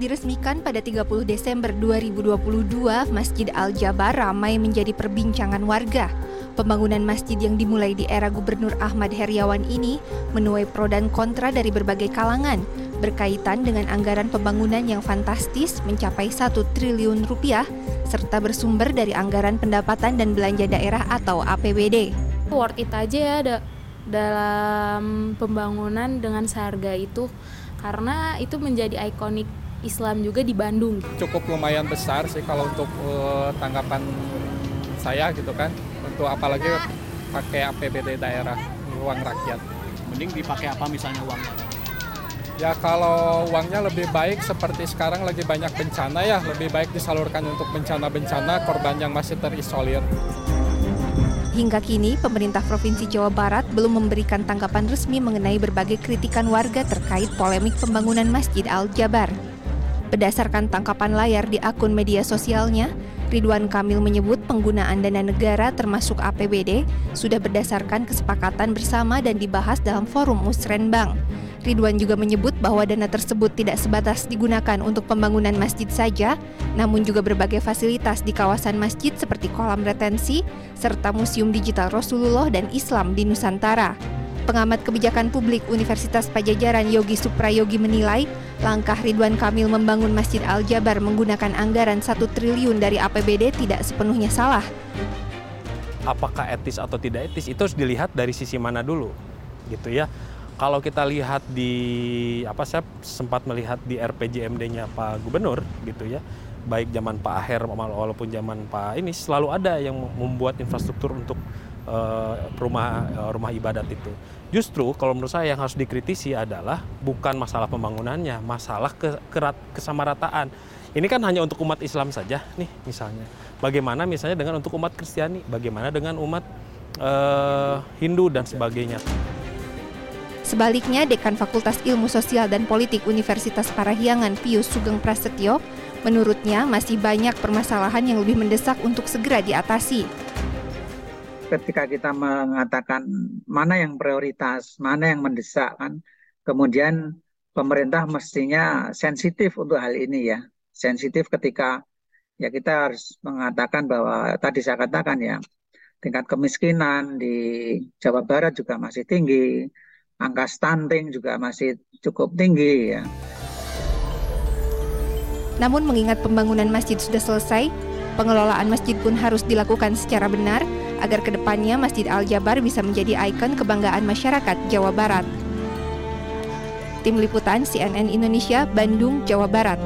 diresmikan pada 30 Desember 2022, Masjid Al-Jabar ramai menjadi perbincangan warga. Pembangunan masjid yang dimulai di era Gubernur Ahmad Heriawan ini menuai pro dan kontra dari berbagai kalangan, berkaitan dengan anggaran pembangunan yang fantastis mencapai 1 triliun rupiah, serta bersumber dari anggaran pendapatan dan belanja daerah atau APBD. Worth it aja ya ada dalam pembangunan dengan seharga itu karena itu menjadi ikonik Islam juga di Bandung. Cukup lumayan besar sih kalau untuk uh, tanggapan saya gitu kan untuk apalagi pakai APBD daerah uang rakyat. Mending dipakai apa misalnya uangnya? Ya kalau uangnya lebih baik seperti sekarang lagi banyak bencana ya, lebih baik disalurkan untuk bencana-bencana korban yang masih terisolir. Hingga kini, pemerintah Provinsi Jawa Barat belum memberikan tanggapan resmi mengenai berbagai kritikan warga terkait polemik pembangunan Masjid Al-Jabar. Berdasarkan tangkapan layar di akun media sosialnya, Ridwan Kamil menyebut penggunaan dana negara termasuk APBD sudah berdasarkan kesepakatan bersama dan dibahas dalam forum musrenbang. Ridwan juga menyebut bahwa dana tersebut tidak sebatas digunakan untuk pembangunan masjid saja, namun juga berbagai fasilitas di kawasan masjid seperti kolam retensi, serta Museum Digital Rasulullah dan Islam di Nusantara. Pengamat kebijakan publik Universitas Pajajaran Yogi Suprayogi menilai, langkah Ridwan Kamil membangun Masjid Al-Jabar menggunakan anggaran 1 triliun dari APBD tidak sepenuhnya salah. Apakah etis atau tidak etis itu harus dilihat dari sisi mana dulu, gitu ya. Kalau kita lihat di apa saya sempat melihat di RPJMD-nya Pak Gubernur gitu ya, baik zaman Pak Aher walaupun zaman Pak ini selalu ada yang membuat infrastruktur untuk uh, rumah uh, rumah ibadat itu. Justru kalau menurut saya yang harus dikritisi adalah bukan masalah pembangunannya, masalah ke, kerat, kesamarataan. Ini kan hanya untuk umat Islam saja nih misalnya. Bagaimana misalnya dengan untuk umat Kristiani, bagaimana dengan umat uh, Hindu dan sebagainya. Sebaliknya, Dekan Fakultas Ilmu Sosial dan Politik Universitas Parahyangan Pius Sugeng Prasetyo, menurutnya masih banyak permasalahan yang lebih mendesak untuk segera diatasi ketika kita mengatakan mana yang prioritas, mana yang mendesak kan, kemudian pemerintah mestinya sensitif untuk hal ini ya. Sensitif ketika ya kita harus mengatakan bahwa tadi saya katakan ya, tingkat kemiskinan di Jawa Barat juga masih tinggi, angka stunting juga masih cukup tinggi ya. Namun mengingat pembangunan masjid sudah selesai, pengelolaan masjid pun harus dilakukan secara benar agar ke depannya Masjid Al-Jabar bisa menjadi ikon kebanggaan masyarakat Jawa Barat. Tim Liputan CNN Indonesia, Bandung, Jawa Barat.